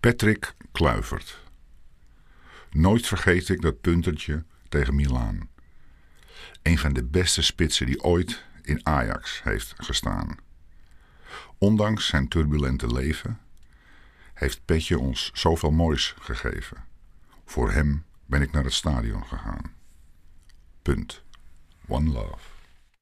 Patrick Kluivert. Nooit vergeet ik dat puntertje tegen Milaan. Een van de beste spitsen die ooit in Ajax heeft gestaan. Ondanks zijn turbulente leven heeft Petje ons zoveel moois gegeven. Voor hem ben ik naar het stadion gegaan. Punt. One love.